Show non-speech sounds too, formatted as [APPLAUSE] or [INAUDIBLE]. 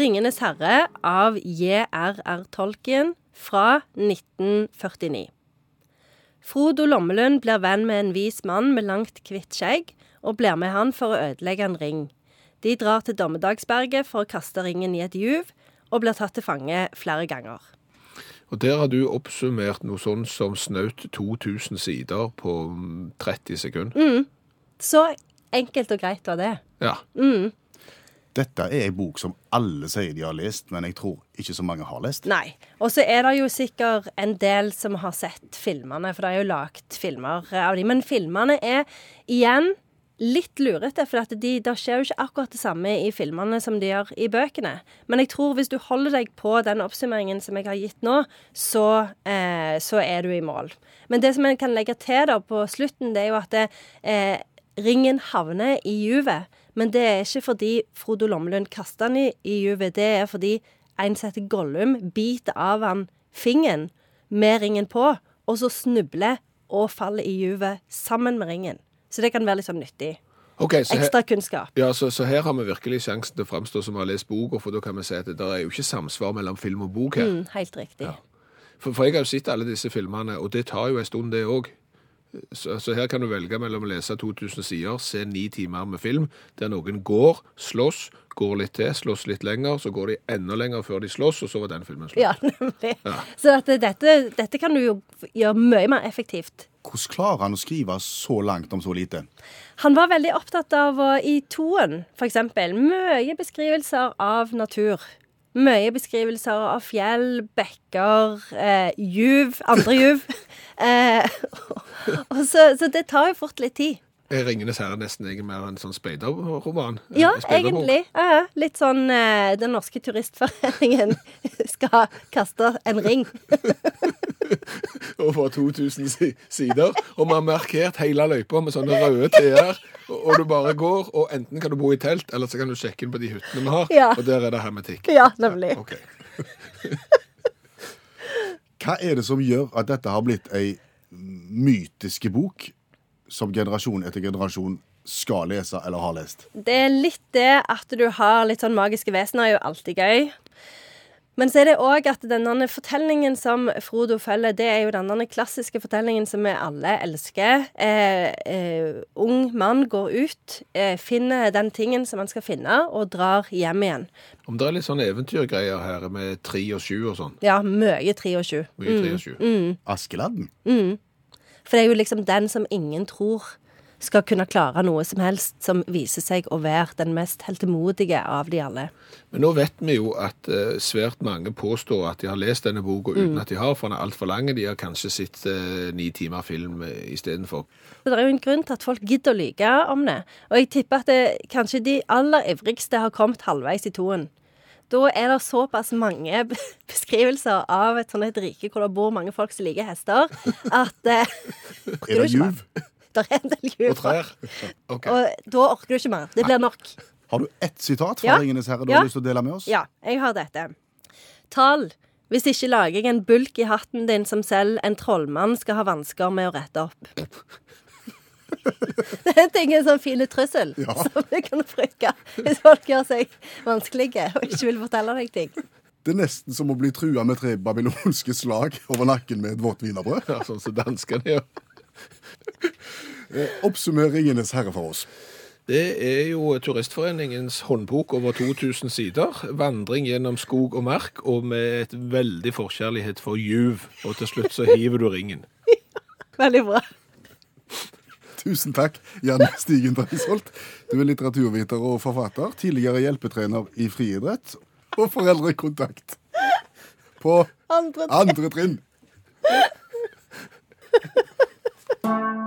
'Ringenes herre' av J.R.R. Tolkien fra 1949. Frodo Lommelund blir venn med en vis mann med langt, hvitt skjegg, og blir med han for å ødelegge en ring. De drar til Dommedagsberget for å kaste ringen i et juv, og blir tatt til fange flere ganger. Og der har du oppsummert noe sånn som snaut 2000 sider på mm, 30 sekunder. Så enkelt og greit var det. Ja. Dette er ei bok som alle sier de har lest, men jeg tror ikke så mange har lest. Nei. Og så er det jo sikkert en del som har sett filmene, for det er jo lagt filmer av dem. Men filmene er igjen litt lurete, for de, det skjer jo ikke akkurat det samme i filmene som de gjør i bøkene. Men jeg tror hvis du holder deg på den oppsummeringen som jeg har gitt nå, så, eh, så er du i mål. Men det som en kan legge til da på slutten, det er jo at det, eh, ringen havner i juvet. Men det er ikke fordi Frodo Lommelund kaster den i, i juvet. Det er fordi en som heter Gollum, biter av han fingeren med ringen på, og så snubler og faller i juvet sammen med ringen. Så det kan være litt sånn nyttig. Okay, så her, Ekstra kunnskap. ja, så, så her har vi virkelig sjansen til å framstå som vi har lest boka, for da kan vi si at det der er jo ikke samsvar mellom film og bok her. Mm, helt riktig. For, for jeg har jo sett alle disse filmene, og det tar jo en stund det òg. Så, så her kan du velge mellom å lese 2000 sider, se ni timer med film, der noen går, slåss, går litt til, slåss litt lenger, så går de enda lenger før de slåss, og så var den filmen slutt. Ja, nemlig. Så at dette, dette kan du jo gjøre mye mer effektivt. Hvordan klarer han å skrive så langt om så lite? Han var veldig opptatt av å, i toen, for eksempel, mye beskrivelser av natur. Mye beskrivelser av fjell, bekker, eh, juv, andre juv. [LAUGHS] eh, så, så det tar jo fort litt tid. Er Ringenes herre nesten egentlig mer en sånn speiderroman? Ja, egentlig. Ja, ja. litt sånn eh, Den norske turistforeningen [LAUGHS] skal kaste en ring. [LAUGHS] Over 2000 si sider, og vi har markert hele løypa med sånne røde T-er, og, og du bare går, og enten kan du bo i telt, eller så kan du sjekke inn på de hyttene vi har, Ja. og der er det hermetikk. Ja, nemlig. Ok. [LAUGHS] Hva er det som gjør at dette har blitt ei mytiske bok som generasjon etter generasjon skal lese eller har lest? Det er litt det at du har litt sånn magiske vesener, er jo alltid gøy. Men så er det òg at denne fortellingen som Frodo følger, det er jo denne klassiske fortellingen som vi alle elsker. Eh, eh, ung mann går ut, eh, finner den tingen som han skal finne, og drar hjem igjen. Om det er litt sånne eventyrgreier her med tre og sju og sånn. Ja, mye tre og sju. Mye tre og sju. Askeladden? For det er jo liksom den som ingen tror skal kunne klare noe som helst, som viser seg å være den mest heltemodige av de alle. Men nå vet vi jo at eh, svært mange påstår at de har lest denne boka uten at de har, for den er altfor lang. De har kanskje sett eh, ni timer film uh, istedenfor. Det er jo en grunn til at folk gidder å lyge om det. Og jeg tipper at det, kanskje de aller ivrigste har kommet halvveis i toen. Da er det såpass mange [LAUGHS] beskrivelser av et sånt et rike hvor det bor mange folk som liker hester, at eh, [LAUGHS] Er det juv? [LAUGHS] Det er en del Og trær. Okay. Og da orker du ikke mer. Det blir nok. Har du ett sitat fra Ja. Ringenes herre du Ja. har lyst til å dele med oss? Ja, jeg har dette. Tal. Hvis ikke lager jeg en bulk i hatten din som selv en trollmann skal ha vansker med å rette opp. [LAUGHS] Det er ting en sånn fin trussel Ja. som du kan bruke hvis folk gjør seg vanskelige og ikke vil fortelle deg ting. Det er nesten som å bli trua med tre babylonske slag over nakken med et vått wienerbrød. Ja, sånn som danskene gjør. Eh, oppsummeringenes herre for oss. Det er jo Turistforeningens håndbok over 2000 sider. Vandring gjennom skog og mark, og med et veldig forkjærlighet for juv. Og til slutt så hiver du ringen. [LAUGHS] Veldig bra. Tusen takk, Janne Stigen Dreisholt. Du er litteraturviter og forfatter. Tidligere hjelpetrener i friidrett og foreldrekontakt på andre trinn. Andre trinn. [LAUGHS]